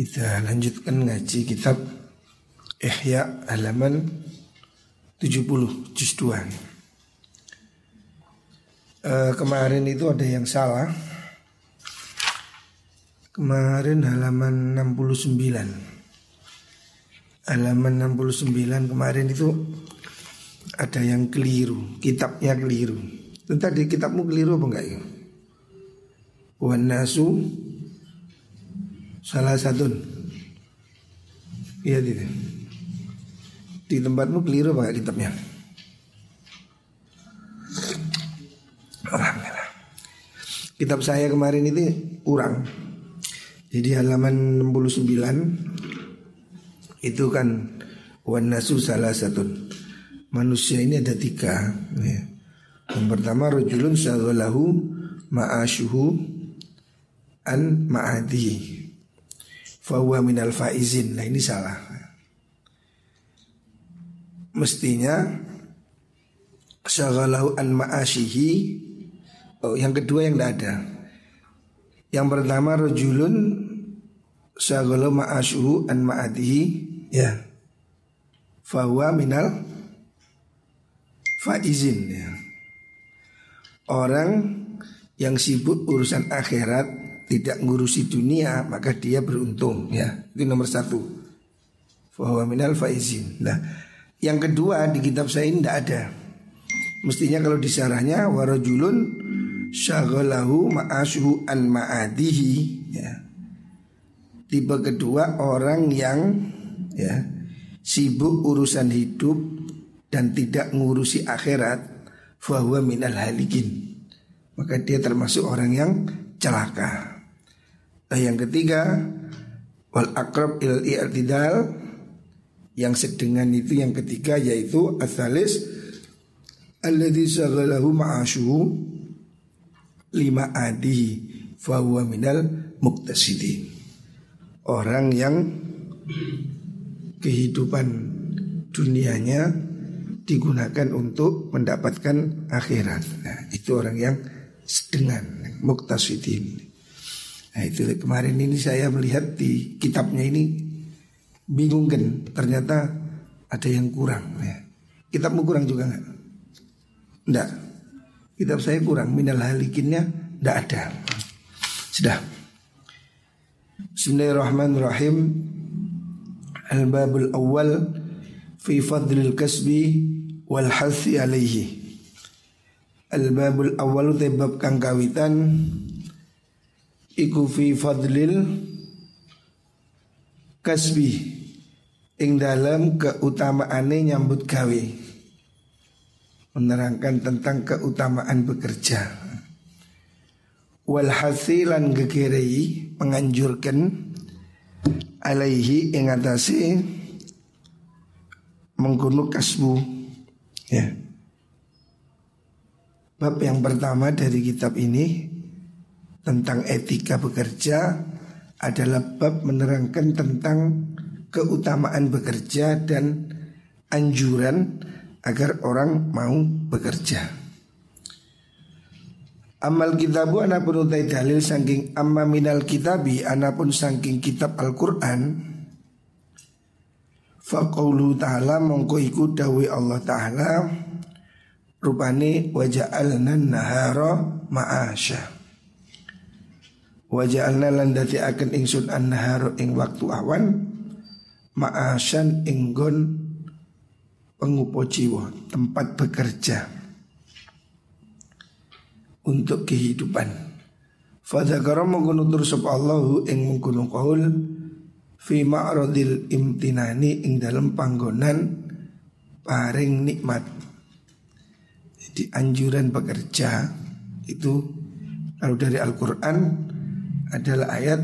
Kita lanjutkan ngaji kitab Ihya halaman 70 juz 2 e, Kemarin itu ada yang salah. Kemarin halaman 69 Halaman 69 kemarin itu Ada yang keliru Kitabnya keliru. Itu tadi kitabmu keliru apa enggak ya? Wan nasu Salah satu Iya tidak Di tempatmu keliru apa kitabnya Alhamdulillah. Kitab saya kemarin ini kurang. Jadi halaman 69 Itu kan Wanasu salah satu. Manusia ini ada tiga ya. Yang pertama Rajulun syaghalahu ma'asyuhu An ma'adi Fahuwa minal faizin. Nah ini salah. Mestinya Syaghalahu an ma'asyihi. Oh yang kedua yang tidak ada. Yang pertama rojulun Syaghalahu ma'asyuhu an ma'adihi. Ya. Fahuwa minal Faizin. Ya. Orang yang sibuk urusan akhirat tidak ngurusi dunia maka dia beruntung ya. Itu nomor satu. Bahwa minal faizin. Nah yang kedua di kitab saya ini tidak ada. Mestinya kalau disarahnya warajulun syaghalahu ma'ashu an ma'adihi ya. Tipe kedua orang yang ya sibuk urusan hidup dan tidak ngurusi akhirat bahwa minal halikin. Maka dia termasuk orang yang celaka Nah yang ketiga wal akrab il i'tidal yang sedengan itu yang ketiga yaitu asalis alladzi syaghalahu ma'ashuhu lima adi fahuwa minal muktasidin. Orang yang kehidupan dunianya digunakan untuk mendapatkan akhirat. Nah, itu orang yang sedengan muktasidin. Nah itu kemarin ini saya melihat di kitabnya ini bingung kan ternyata ada yang kurang ya. Kitabmu kurang juga nggak? Enggak. Kitab saya kurang minal halikinnya enggak ada. Sudah. Bismillahirrahmanirrahim. Al-babul awal fi fadlil kasbi wal hathi alaihi. Al-babul awal tebab kang kawitan iku fi fadlil kasbi. Ing dalam keutamaane nyambut gawe. Menerangkan tentang keutamaan bekerja. Wal hasilan gegerei menganjurkan alaihi ing atase menggunung kasbu. Ya. Bab yang pertama dari kitab ini tentang etika bekerja adalah bab menerangkan tentang keutamaan bekerja dan anjuran agar orang mau bekerja. Amal kitabu anapun utai dalil saking amma minal kitabi anapun saking kitab Al-Quran Faqawlu ta'ala mongko iku dawi Allah ta'ala Rupani waja'alna nahara ma'asya Waja'alna lan dati akan ingsun an-nahar ing waktu awan ma'asan inggon pengupo jiwa tempat bekerja untuk kehidupan. Fadzakara mengkunutur sapa Allahu ing mengkunu qaul fi ma'radil imtinani ing dalam panggonan paring nikmat. Jadi anjuran bekerja itu kalau dari Al-Qur'an adalah ayat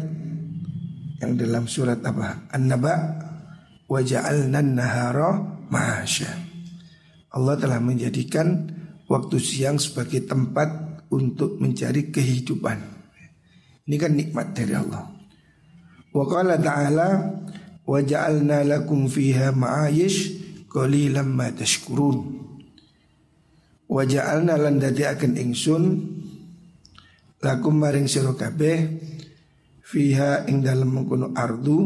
yang dalam surat apa? An-Naba wa ja'alna nahara ma'asya. Allah telah menjadikan waktu siang sebagai tempat untuk mencari kehidupan. Ini kan nikmat dari Allah. Wa qala ta'ala wa ja'alna lakum fiha ma'ayish qalilan ma tashkurun. Wa ja'alna lan dadi akan ingsun lakum maring sira kabeh fiha ing dalam mengkono ardu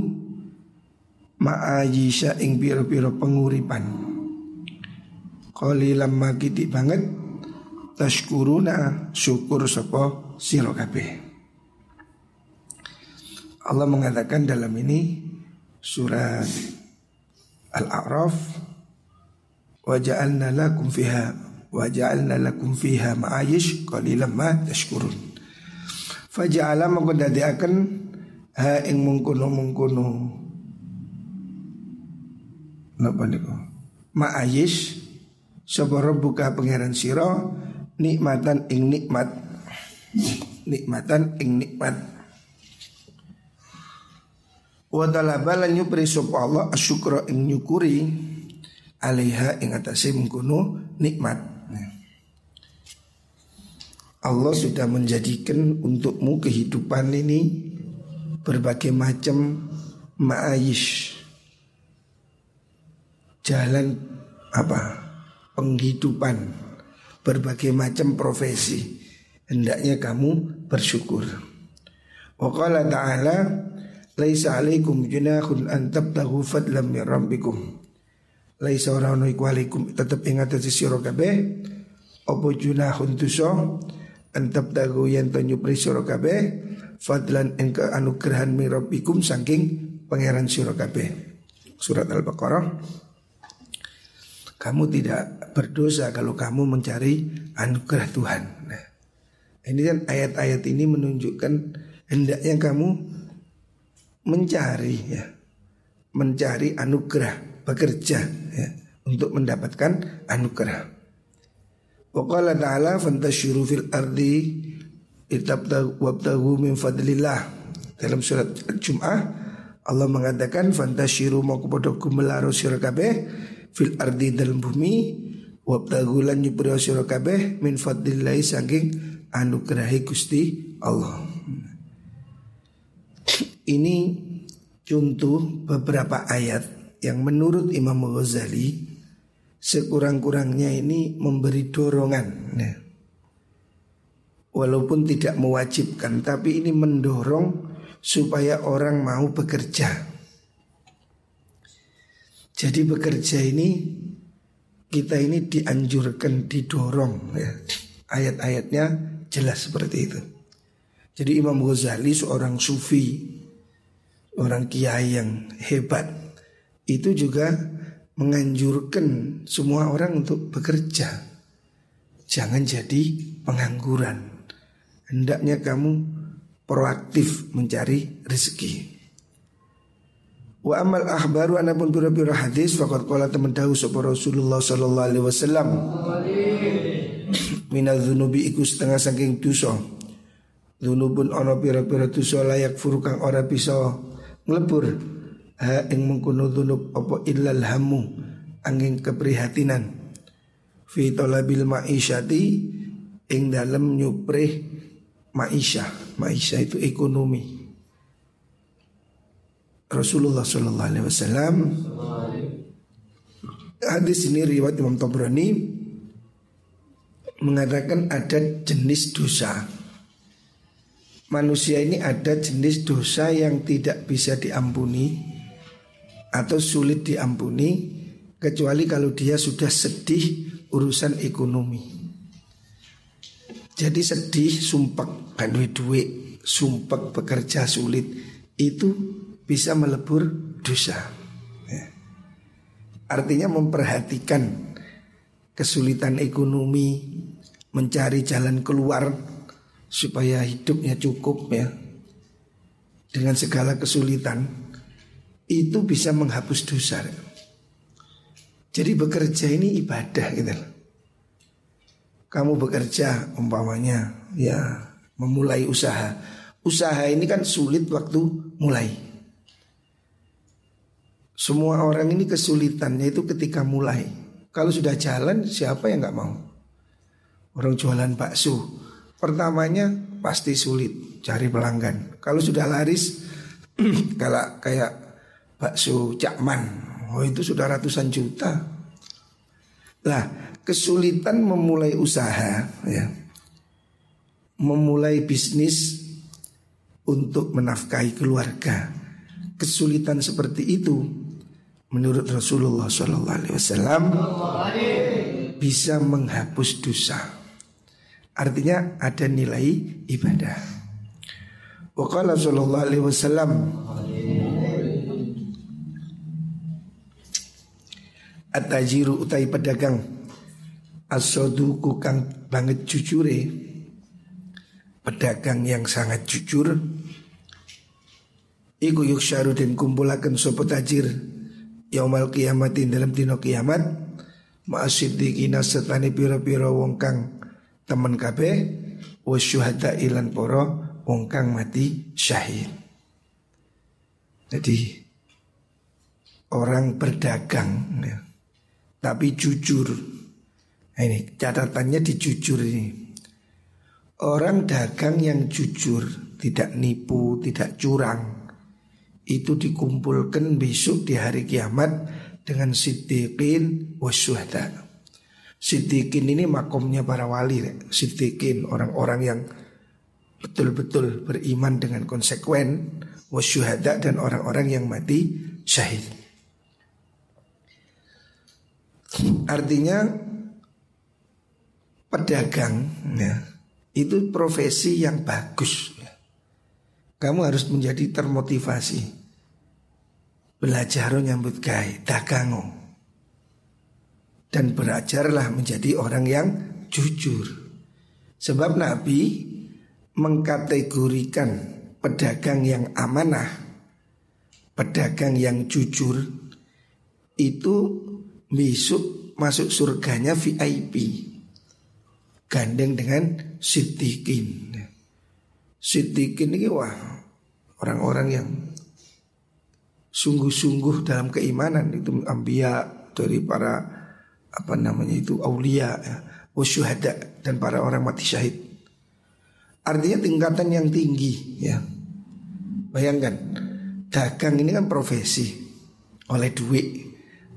ma'ayisha ing piro-piro penguripan. Qalilan makiti banget tashkuruna syukur sapa sira kabeh. Allah mengatakan dalam ini surat Al-A'raf wa ja'alna lakum fiha wa ja'alna lakum fiha ma'ayish qalilan ma tashkurun faja'ala mongko akan ha ing mungkono-mungkono. Napa niku? Ma'ayish sapa buka pangeran sira nikmatan ing nikmat. Nikmatan ing nikmat. Wa talaba nyupri Allah asyukra ing nyukuri alaiha ing atase mengkono nikmat. Allah sudah menjadikan untukmu kehidupan ini berbagai macam ma'ayish. Jalan apa? Penghidupan berbagai macam profesi. Hendaknya kamu bersyukur. Wa qala ta'ala Laisa alaikum junahun an tabtahu fadlam min rabbikum. Laisa ora ono iku alaikum tetep ing atase sira kabeh apa junahun tuso an tabtahu yen to nyupri sira kabeh fadlan ing anugrahan min rabbikum saking pangeran sira kabeh. Surat Al-Baqarah kamu tidak berdosa kalau kamu mencari anugerah Tuhan. Nah, ini kan ayat-ayat ini menunjukkan hendaknya kamu mencari ya mencari anugerah bekerja ya untuk mendapatkan anugerah. Waqala ta'ala fantashiru fil ardi wabtagu min fadlillah. Dalam surat Al-Jum'ah Allah mengatakan fantashiru mau kepada kumelaru sira fil ardi dalam bumi wabtagu lan nyupri sira min fadlillah saking anugerahi Gusti Allah. Ini contoh beberapa ayat yang menurut Imam Ghazali sekurang-kurangnya ini memberi dorongan. Nah, walaupun tidak mewajibkan, tapi ini mendorong supaya orang mau bekerja. Jadi bekerja ini kita ini dianjurkan, didorong ya. Ayat-ayatnya jelas seperti itu. Jadi Imam Ghazali seorang sufi orang kiai yang hebat itu juga menganjurkan semua orang untuk bekerja. Jangan jadi pengangguran. Hendaknya kamu proaktif mencari rezeki. Wa amal ahbaru anapun pura-pura hadis faqad qala teman tahu sapa Rasulullah sallallahu alaihi wasallam. Minal dzunubi iku setengah saking dosa. Dzunubun ana pira-pira dosa layak furu kang ora bisa nglebur ha ing mengkono dunub apa illal hamu angin keprihatinan. Fi talabil ma'isyati ing dalam nyuprih maisha maisha itu ekonomi. Rasulullah Shallallahu Alaihi Wasallam. Hadis ini riwayat Imam Tabrani mengatakan ada jenis dosa. Manusia ini ada jenis dosa yang tidak bisa diampuni atau sulit diampuni kecuali kalau dia sudah sedih urusan ekonomi. Jadi sedih, sumpah kan duit duit, sumpah bekerja sulit itu bisa melebur dosa. Ya. Artinya memperhatikan kesulitan ekonomi, mencari jalan keluar supaya hidupnya cukup ya dengan segala kesulitan itu bisa menghapus dosa. Jadi bekerja ini ibadah gitu Kamu bekerja umpamanya ya memulai usaha. Usaha ini kan sulit waktu mulai. Semua orang ini kesulitannya itu ketika mulai. Kalau sudah jalan siapa yang nggak mau? Orang jualan bakso Pertamanya pasti sulit cari pelanggan. Kalau sudah laris, kalau kayak bakso cakman, oh itu sudah ratusan juta. Lah, kesulitan memulai usaha, ya, memulai bisnis untuk menafkahi keluarga. Kesulitan seperti itu menurut Rasulullah SAW bisa menghapus dosa. Artinya ada nilai ibadah. Waqala sallallahu alaihi At-tajiru utai pedagang. As-soduku kang banget jujure Pedagang yang sangat jujur. Iku yuk syaru dan kumpulakan sopo tajir. Yaumal kiamatin dalam dino kiamat. Ma'asiddiqina setani piro-piro wong kang Temen kabe Wasyuhada ilan poro wong kang mati syahid. Jadi Orang berdagang ya tapi jujur. Nah, ini catatannya di jujur ini. Orang dagang yang jujur, tidak nipu, tidak curang, itu dikumpulkan besok di hari kiamat dengan siddiqin wasyuhada. Siddiqin ini makomnya para wali, siddiqin orang-orang yang betul-betul beriman dengan konsekuen, wasyuhada dan orang-orang yang mati syahid. Artinya pedagang ya, itu profesi yang bagus. Ya. Kamu harus menjadi termotivasi. Belajar nyambut gai, dagango. Dan belajarlah menjadi orang yang jujur. Sebab Nabi mengkategorikan pedagang yang amanah, pedagang yang jujur itu besok masuk surganya VIP gandeng dengan Siddiqin. Siddiqin ini wah orang-orang yang sungguh-sungguh dalam keimanan itu ambia dari para apa namanya itu aulia ya, wasyuhada dan para orang mati syahid. Artinya tingkatan yang tinggi ya. Bayangkan dagang ini kan profesi oleh duit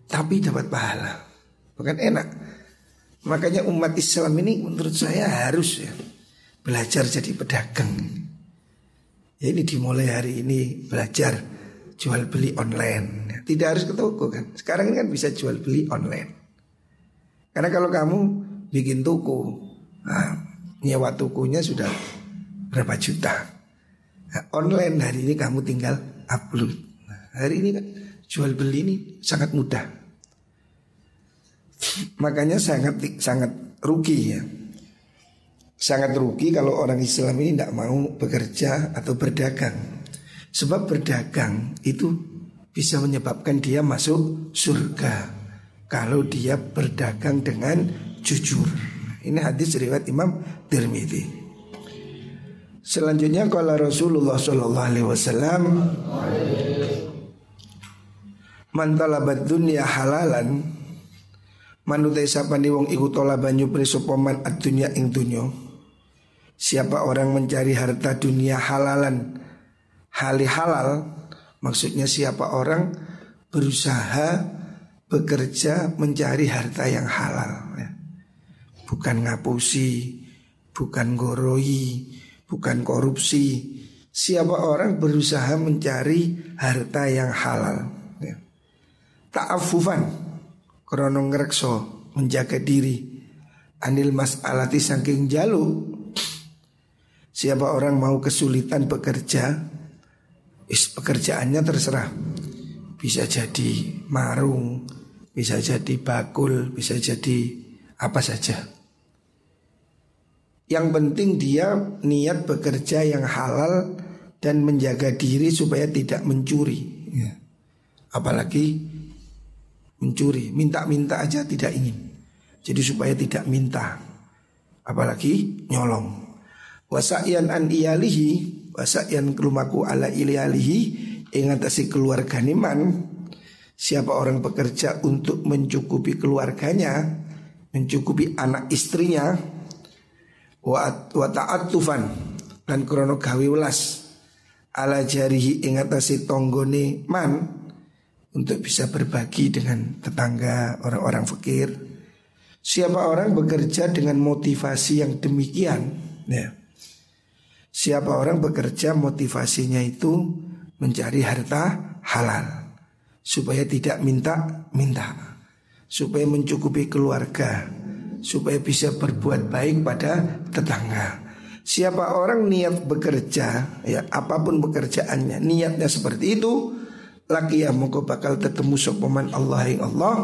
tapi dapat pahala. Bukan enak. Makanya umat Islam ini menurut saya harus ya belajar jadi pedagang. Ya ini dimulai hari ini belajar jual beli online. Tidak harus ke toko kan. Sekarang ini kan bisa jual beli online. Karena kalau kamu bikin toko, nah, nyewa tokonya sudah berapa juta. Nah, online hari ini kamu tinggal upload. Nah, hari ini kan jual beli ini sangat mudah. Makanya sangat sangat rugi ya. Sangat rugi kalau orang Islam ini tidak mau bekerja atau berdagang. Sebab berdagang itu bisa menyebabkan dia masuk surga kalau dia berdagang dengan jujur. Ini hadis riwayat Imam Tirmidzi. Selanjutnya kalau Rasulullah Shallallahu Alaihi Wasallam mantalabat dunia halalan Manutai sapani wong iku tola banyu presopoman adunya ing dunyo Siapa orang mencari harta dunia halalan Hali halal Maksudnya siapa orang berusaha bekerja mencari harta yang halal ya. Bukan ngapusi, bukan goroi, bukan korupsi. Siapa orang berusaha mencari harta yang halal Ta'afufan. Krono ngrekso menjaga diri. Anil mas'alati saking jalu. Siapa orang mau kesulitan bekerja is pekerjaannya terserah. Bisa jadi marung bisa jadi bakul bisa jadi apa saja. Yang penting dia niat bekerja yang halal dan menjaga diri supaya tidak mencuri. Ya. apalagi mencuri, minta-minta aja tidak ingin. Jadi supaya tidak minta, apalagi nyolong. Wasa'yan an iyalihi, wasa'yan kelumaku ala iyalihi, ingatasi keluarga niman. Siapa orang bekerja untuk mencukupi keluarganya, mencukupi anak istrinya, wa, wa ta'atufan dan krono gawe welas ala jarihi ingatasi tonggone man untuk bisa berbagi dengan tetangga orang-orang fakir. Siapa orang bekerja dengan motivasi yang demikian, ya. Siapa orang bekerja motivasinya itu mencari harta halal supaya tidak minta-minta, supaya mencukupi keluarga, supaya bisa berbuat baik pada tetangga. Siapa orang niat bekerja, ya apa pun pekerjaannya, niatnya seperti itu, laki ya mongko bakal ketemu sopaman Allah yang Allah.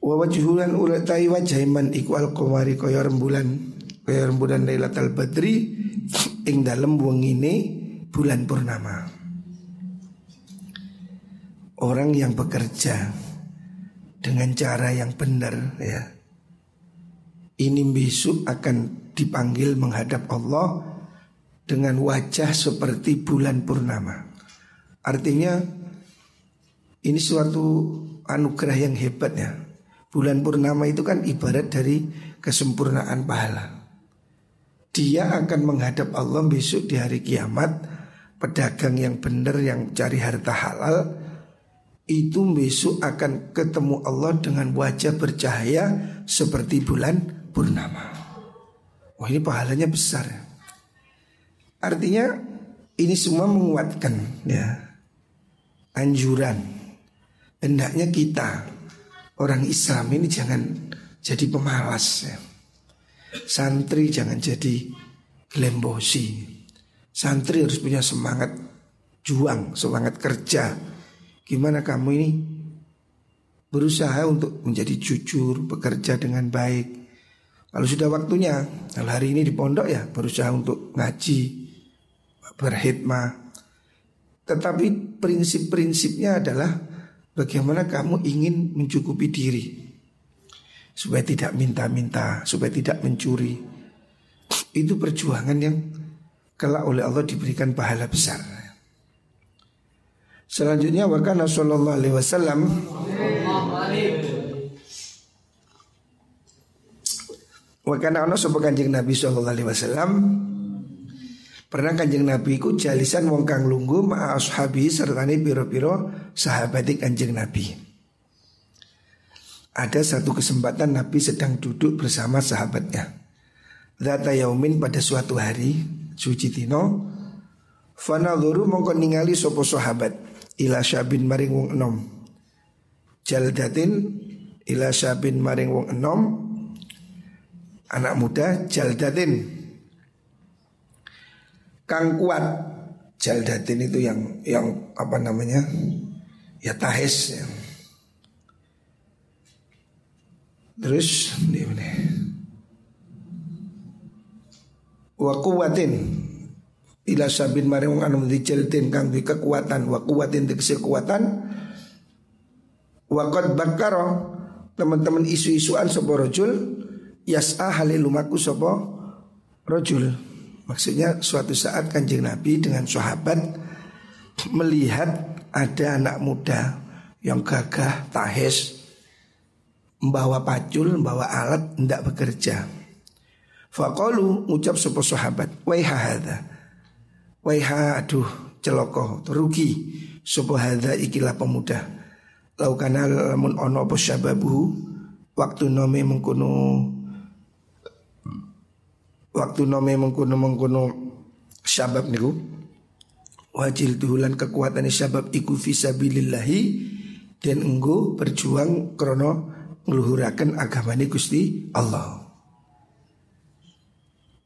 Wa wajhulan wajah man iku al qamari kaya rembulan kaya rembulan Lailatul Badri ing dalem wengine bulan purnama. Orang yang bekerja dengan cara yang benar ya. Ini besok akan dipanggil menghadap Allah dengan wajah seperti bulan purnama. Artinya ini suatu anugerah yang hebat ya. Bulan purnama itu kan ibarat dari kesempurnaan pahala dia akan menghadap Allah besok di hari kiamat pedagang yang benar yang cari harta halal itu besok akan ketemu Allah dengan wajah bercahaya seperti bulan purnama. Wah ini pahalanya besar. Artinya ini semua menguatkan ya anjuran hendaknya kita orang Islam ini jangan jadi pemalas ya. Santri jangan jadi gelembosi. Santri harus punya semangat juang, semangat kerja. Gimana kamu ini berusaha untuk menjadi jujur, bekerja dengan baik. Kalau sudah waktunya, kalau hari ini di pondok ya berusaha untuk ngaji, berhikmah. Tetapi prinsip-prinsipnya adalah bagaimana kamu ingin mencukupi diri supaya tidak minta-minta, supaya tidak mencuri. Itu perjuangan yang kelak oleh Allah diberikan pahala besar. Selanjutnya wakana sallallahu alaihi wasallam Wakana ono sapa Kanjeng Nabi sallallahu alaihi wasallam Pernah kanjeng Nabi ku jalisan wong kang lunggu ma ashabi sertane piro-piro sahabati kanjeng Nabi ada satu kesempatan Nabi sedang duduk bersama sahabatnya. Zata yaumin pada suatu hari suci tino Fanadhuru mongko ningali sopo sahabat ila syabin maring wong enom. Jaldatin ila syabin maring wong enom anak muda jaldatin kang kuat. Jaldatin itu yang yang apa namanya? Ya tahes ya. Terus ini mana? Wa kuwatin. Ila sabin maring anu diceltin kang di kekuatan. Wa kuwatin tegese kekuatan wa bakaro teman-teman isu-isuan sapa rajul? Yas'a halilumaku sapa rajul maksudnya suatu saat kanjeng Nabi dengan sahabat melihat ada anak muda yang gagah tahes membawa pacul, membawa alat, tidak bekerja. Fakalu ucap sebuah sahabat, waiha hadha, waiha aduh celoko, rugi, sebuah hadha ikilah pemuda. Laukana lamun ono apa syababuhu, waktu nome mengkuno, waktu nome mengkuno mengkuno syabab niku, wajil tuhulan kekuatan syabab iku fisabilillahi dan enggo berjuang krono meluhurakan agama ini Gusti Allah.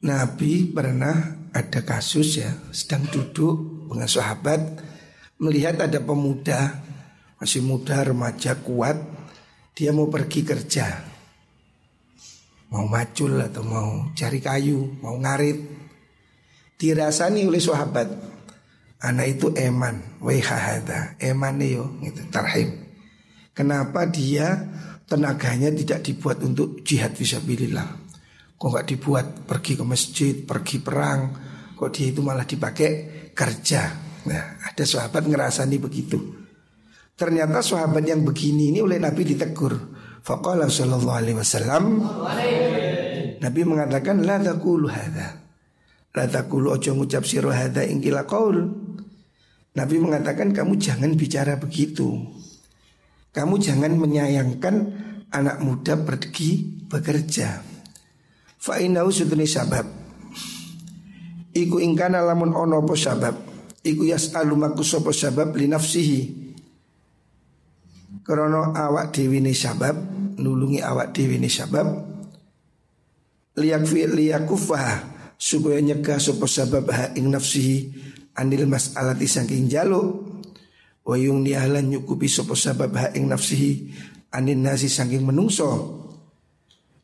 Nabi pernah ada kasus ya sedang duduk dengan sahabat melihat ada pemuda masih muda remaja kuat dia mau pergi kerja mau macul atau mau cari kayu mau ngarit dirasani oleh sahabat anak itu eman wehahada eman yo gitu tarhim kenapa dia tenaganya tidak dibuat untuk jihad visabilillah. Kok nggak dibuat pergi ke masjid, pergi perang, kok dia itu malah dipakai kerja. Nah, ada sahabat ngerasani begitu. Ternyata sahabat yang begini ini oleh Nabi ditegur. Faqala sallallahu alaihi wasallam Nabi mengatakan la taqulu hadza. La taqulu ojo ngucap sira hadza ingkila qaul. Nabi mengatakan kamu jangan bicara begitu. Kamu jangan menyayangkan anak muda pergi bekerja. Fa'inau sutuni sabab. Iku ingkana lamun ono po sabab Iku yas'alu maku sopo sabab li nafsihi Krono awak dewi ni sabab Nulungi awak dewi ni sabab Liyak fi liyakufah Supaya nyegah sopo sabab ha ing nafsihi Anil mas'alati saking jaluk Wayung nialan nyukupi sopo sabab ha ing nafsihi Anil nasi saking menungso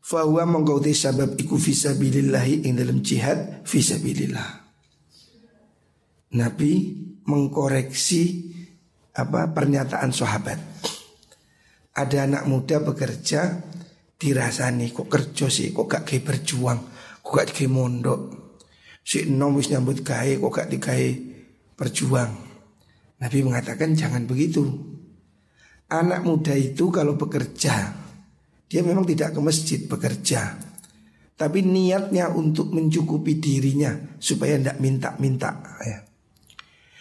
Fahuwa mengkauti sabab iku visabilillahi ing dalam jihad visabilillah. Nabi mengkoreksi apa pernyataan sahabat. Ada anak muda bekerja dirasani kok kerja sih? Kok gak kayak berjuang? Kok gak kayak mondok? Si nom wis nyambut gawe kok gak digawe berjuang? Nabi mengatakan jangan begitu. Anak muda itu kalau bekerja dia memang tidak ke masjid bekerja Tapi niatnya untuk mencukupi dirinya Supaya tidak minta-minta ya.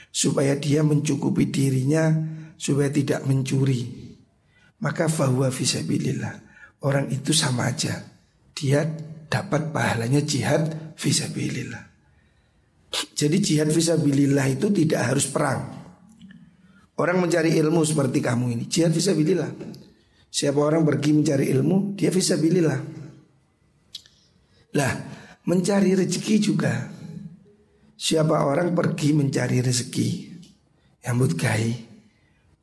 Supaya dia mencukupi dirinya Supaya tidak mencuri Maka fahuwa fisabilillah Orang itu sama aja. Dia dapat pahalanya jihad fisabilillah Jadi jihad fisabilillah itu tidak harus perang. Orang mencari ilmu seperti kamu ini Jihad fisabilillah Siapa orang pergi mencari ilmu, dia bisa bililah. Lah, mencari rezeki juga. Siapa orang pergi mencari rezeki, yang gai,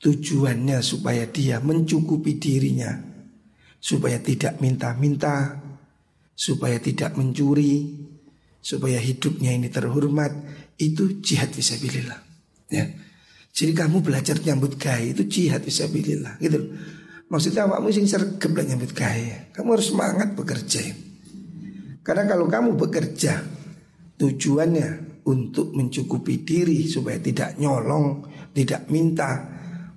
tujuannya supaya dia mencukupi dirinya, supaya tidak minta-minta, supaya tidak mencuri, supaya hidupnya ini terhormat, itu jihad visabilillah. Ya. Jadi kamu belajar nyambut gai itu jihad visabilillah gitu. Maksudnya awakmu sing sergap lah nyambut gawe. Kamu harus semangat bekerja. Karena kalau kamu bekerja tujuannya untuk mencukupi diri supaya tidak nyolong, tidak minta,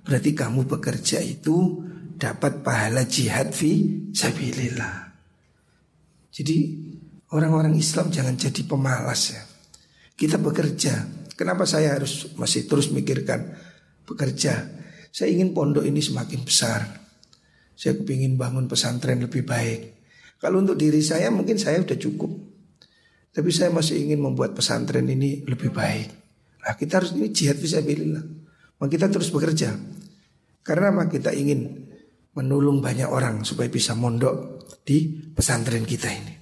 berarti kamu bekerja itu dapat pahala jihad fi sabilillah. Jadi orang-orang Islam jangan jadi pemalas ya. Kita bekerja. Kenapa saya harus masih terus mikirkan bekerja? Saya ingin pondok ini semakin besar. Saya kepingin bangun pesantren lebih baik. Kalau untuk diri saya mungkin saya sudah cukup. Tapi saya masih ingin membuat pesantren ini lebih baik. Nah kita harus ini jihad visabilillah. Maka kita terus bekerja. Karena apa? Kita ingin menolong banyak orang supaya bisa mondok di pesantren kita ini.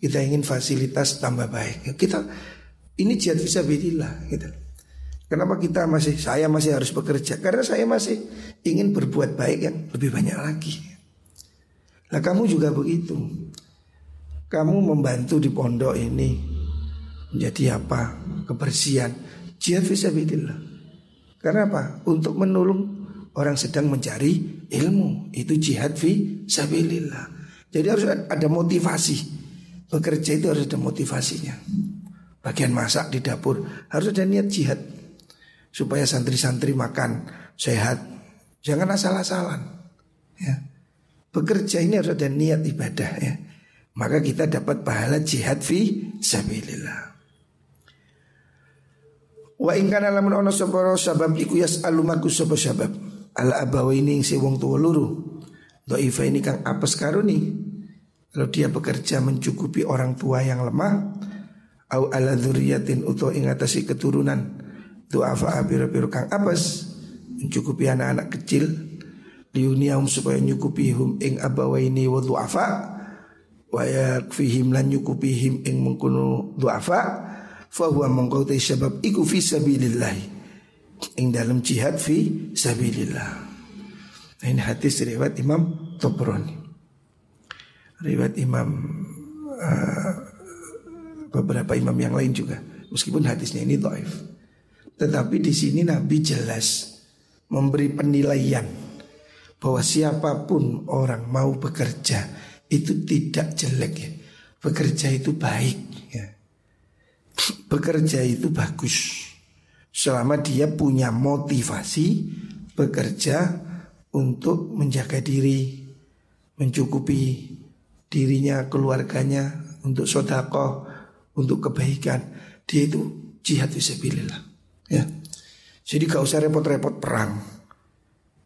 Kita ingin fasilitas tambah baik. Kita ini jihad visabilillah gitu. Kenapa kita masih saya masih harus bekerja? Karena saya masih ingin berbuat baik yang lebih banyak lagi. Nah kamu juga begitu. Kamu membantu di pondok ini menjadi apa? Kebersihan. Jihad fisabilillah. Karena apa? Untuk menolong orang sedang mencari ilmu. Itu jihad fi sabilillah. Jadi harus ada motivasi. Bekerja itu harus ada motivasinya. Bagian masak di dapur harus ada niat jihad supaya santri-santri makan sehat. Jangan asal-asalan. Ya. Bekerja ini harus ada niat ibadah ya. Maka kita dapat pahala jihad fi sabilillah. Wa in kana lamun ana sapa sabab iku yas'alumaku sapa sabab. Ala abawaini ing wong tuwa loro. Dhaifa ini kang apes karuni. Kalau dia bekerja mencukupi orang tua yang lemah, au ala dzurriyatin uto ing atasi keturunan duafa biru-biru kang apes mencukupi anak-anak kecil liuniahum supaya nyukupi hum ing abawaini wa duafa wa yakfihim lan him ing mengkuno duafa fa huwa mongko sebab iku fi sabilillah. Ing dalam jihad fi sabilillah. Nah, ini hadis riwayat Imam Tobroni. Riwayat Imam uh, beberapa imam yang lain juga. Meskipun hadisnya ini dhaif. Tetapi di sini Nabi jelas memberi penilaian bahwa siapa pun orang mau bekerja itu tidak jelek ya. Bekerja itu baik. Bekerja itu bagus Selama dia punya motivasi Bekerja untuk menjaga diri Mencukupi dirinya, keluarganya Untuk sodakoh, untuk kebaikan Dia itu jihad visabilillah Ya. Jadi gak usah repot-repot perang.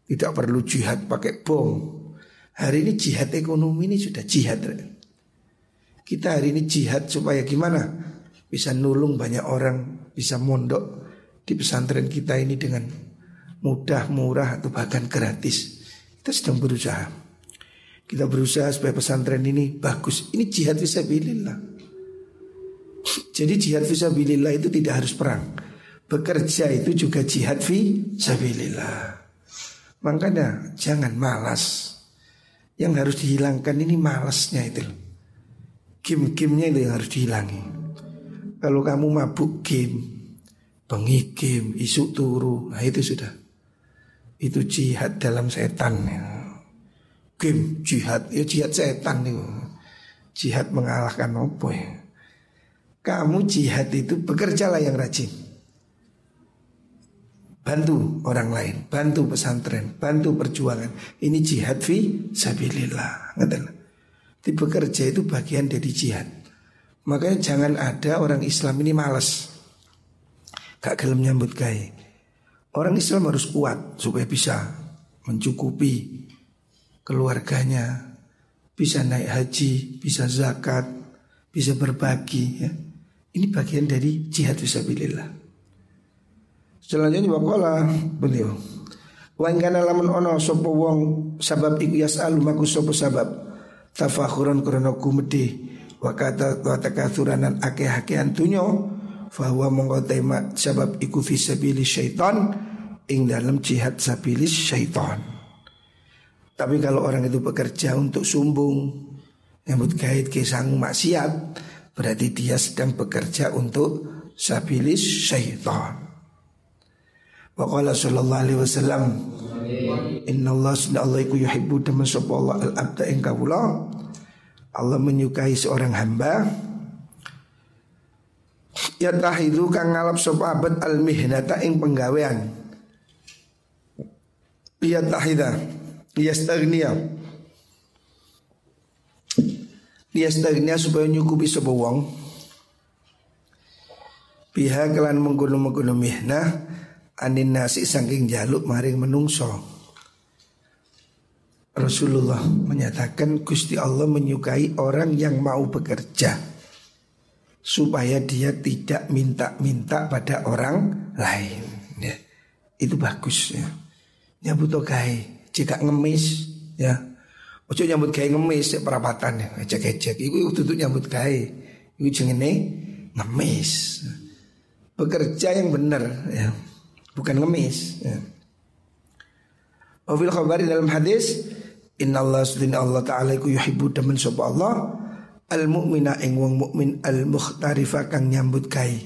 Tidak perlu jihad pakai bom. Hari ini jihad ekonomi ini sudah jihad. Kita hari ini jihad supaya gimana? Bisa nulung banyak orang, bisa mondok di pesantren kita ini dengan mudah, murah atau bahkan gratis. Kita sedang berusaha. Kita berusaha supaya pesantren ini bagus. Ini jihad visabilillah. Jadi jihad visabilillah itu tidak harus perang. Bekerja itu juga jihad visabilillah. Makanya jangan malas. Yang harus dihilangkan ini malasnya itu. Game-gamenya itu yang harus dihilangi. Kalau kamu mabuk game, bengi game, isu turu, nah itu sudah. Itu jihad dalam setan. Ya. Game jihad, ya jihad setan itu. Jihad mengalahkan apa ya. Kamu jihad itu bekerjalah yang rajin bantu orang lain, bantu pesantren, bantu perjuangan. Ini jihad fi sabilillah. Ngerti? Di bekerja itu bagian dari jihad. Makanya jangan ada orang Islam ini malas. Gak gelem nyambut gaya. Orang Islam harus kuat supaya bisa mencukupi keluarganya, bisa naik haji, bisa zakat, bisa berbagi ya. Ini bagian dari jihad fisabilillah. Selanjutnya wakola beliau. Wa kana lamun ono sapa wong sabab iku yasalu maku sapa sabab tafakhuran krana kumedi wa kata wa takatsuranan akeh-akehan dunyo bahwa mongko tema sabab iku fi sabili syaitan ing dalam jihad sabilis syaitan. Tapi kalau orang itu bekerja untuk sumbung nyambut kait ke sang maksiat berarti dia sedang bekerja untuk sabilis syaitan. Wa qala sallallahu alaihi wasallam Inna Allah sunna Allah iku yuhibbu teman sapa Allah al-abda ing kawula Allah menyukai seorang hamba Ya tahidu kang ngalap sapa abad al-mihnata ing penggawean. Ya tahida Yastagniya Yastagniya supaya nyukupi sapa wong. Pihak kelan menggunung-menggunung mihnah anin nasi saking jaluk maring menungso. Rasulullah menyatakan Gusti Allah menyukai orang yang mau bekerja supaya dia tidak minta-minta pada orang lain. Ya, itu bagus ya. Nyambut kai jika ngemis ya. Ojo nyambut kai ngemis ya perapatan ya, ecek-ecek. Iku tutup nyambut kai. Iku jengene ngemis. Bekerja yang benar ya bukan ngemis. Ya. Wafil khabari dalam hadis Inna Allah sudin Allah Ta'ala iku yuhibbu daman sopa Allah Al mu'mina ing wong mu'min al mukhtarifa kang nyambut kai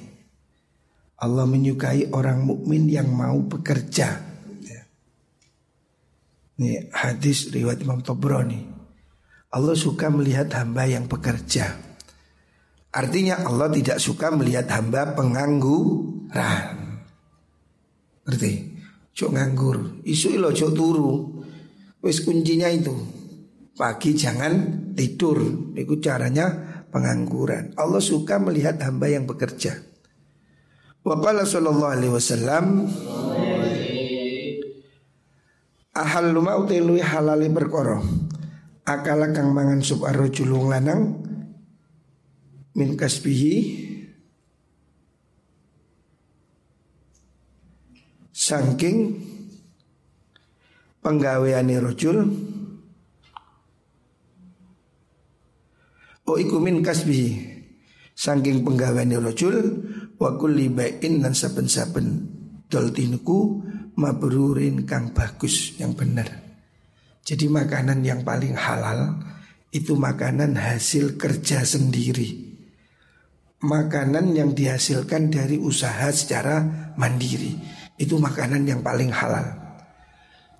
Allah menyukai orang mukmin yang mau bekerja ya. Ini hadis riwayat Imam Tobroni Allah suka melihat hamba yang bekerja Artinya Allah tidak suka melihat hamba pengangguran Ngerti? Cok nganggur. Isu ilo cok turu. Wis kuncinya itu. Pagi jangan tidur. Itu caranya pengangguran. Allah suka melihat hamba yang bekerja. Wa qala sallallahu alaihi wasallam Ahal luma utilui halali perkara Akala kang mangan sup arrojul lanang Min kasbihi Saking penggaweane rojul. O iku min kasbi. Saking penggaweane rojul Wa kulli bai'in dan saben-saben Dol tinuku Mabrurin kang bagus yang benar Jadi makanan yang paling halal Itu makanan hasil kerja sendiri. Makanan yang dihasilkan dari usaha secara mandiri itu makanan yang paling halal.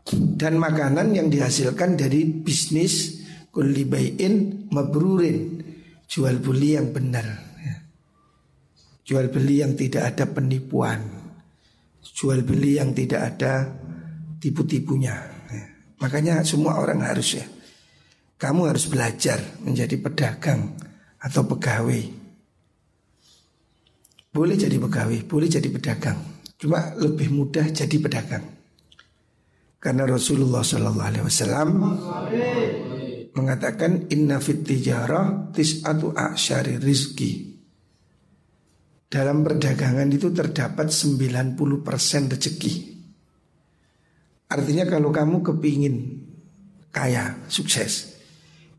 Dan makanan yang dihasilkan dari bisnis kulli bai'in mabrurin, jual beli yang benar. Jual beli yang tidak ada penipuan. Jual beli yang tidak ada tipu-tipunya. Ya. Makanya semua orang harus ya. Kamu harus belajar menjadi pedagang atau pegawai. Boleh jadi pegawai, boleh jadi pedagang. Cuma lebih mudah jadi pedagang. Karena Rasulullah Shallallahu Alaihi Wasallam mengatakan inna fit tijarah tis'atu a'syari rizki. dalam perdagangan itu terdapat 90% rezeki. Artinya kalau kamu kepingin kaya, sukses,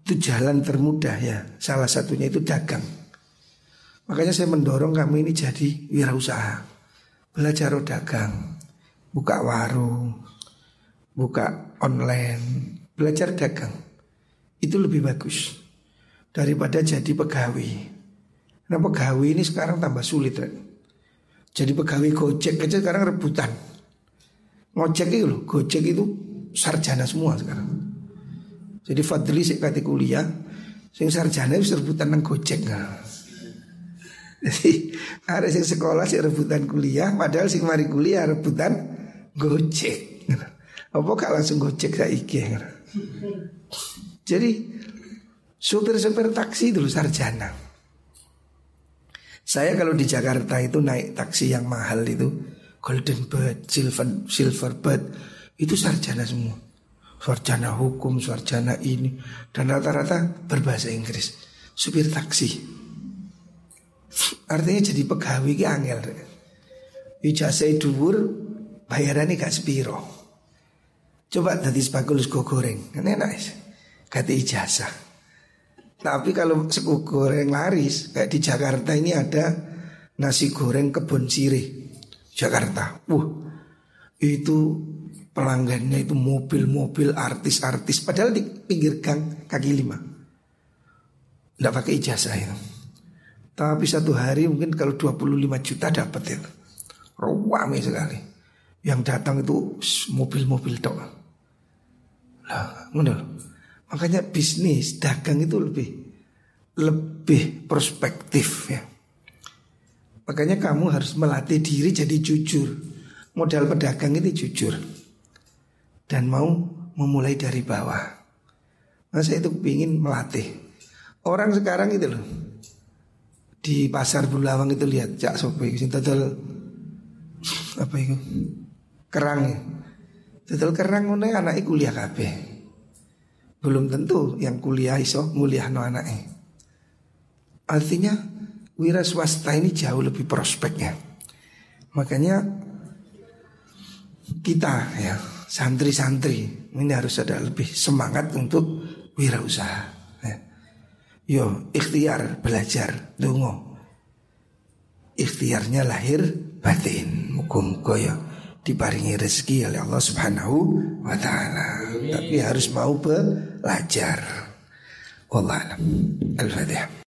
itu jalan termudah ya. Salah satunya itu dagang. Makanya saya mendorong kamu ini jadi wirausaha. Belajar dagang, buka warung, buka online, belajar dagang. Itu lebih bagus daripada jadi pegawai. Nah pegawai ini sekarang tambah sulit kan? Jadi pegawai gojek aja sekarang rebutan Ngojek itu loh, gojek itu sarjana semua sekarang Jadi Fadli sih kata kuliah Sing sarjana itu rebutan nang gojek nah. Jadi ada sing sekolah sih rebutan kuliah Padahal sing mari kuliah rebutan gojek Apa gak langsung gojek saiki Jadi Supir-supir taksi dulu sarjana. Saya kalau di Jakarta itu naik taksi yang mahal itu Golden Bird, Silver, Silver Bird Itu sarjana semua. Sarjana hukum, sarjana ini Dan rata-rata berbahasa Inggris. Supir taksi. Artinya jadi pegawai ki angel Ijazah dhuwur bayarannya gak sepiro Coba tadi sebagus go goreng Kan enak Kata ijazah tapi kalau sego goreng laris kayak di Jakarta ini ada nasi goreng kebun sirih Jakarta. Wah, itu pelanggannya itu mobil-mobil artis-artis padahal di pinggir gang kaki lima. Tidak pakai ijazah ya. Tapi satu hari mungkin kalau 25 juta dapat ya. Ramai sekali. Yang datang itu mobil-mobil tok. Ngono Makanya bisnis dagang itu lebih lebih prospektif ya. Makanya kamu harus melatih diri jadi jujur. Modal pedagang itu jujur dan mau memulai dari bawah. Masa itu ingin melatih. Orang sekarang itu loh di pasar Bulawang itu lihat cak sopo itu total apa itu kerang ya. Total kerang ngono anak kuliah kabeh. Belum tentu yang kuliah iso muliah no anaknya. Artinya wira swasta ini jauh lebih prospeknya. Makanya kita ya santri-santri ini harus ada lebih semangat untuk wirausaha. Ya. Yo ikhtiar belajar dungo. Ikhtiarnya lahir batin. Mukum ya diparingi rezeki oleh Allah Subhanahu wa taala. Tapi harus mau belajar. Wallah Al-Fatihah.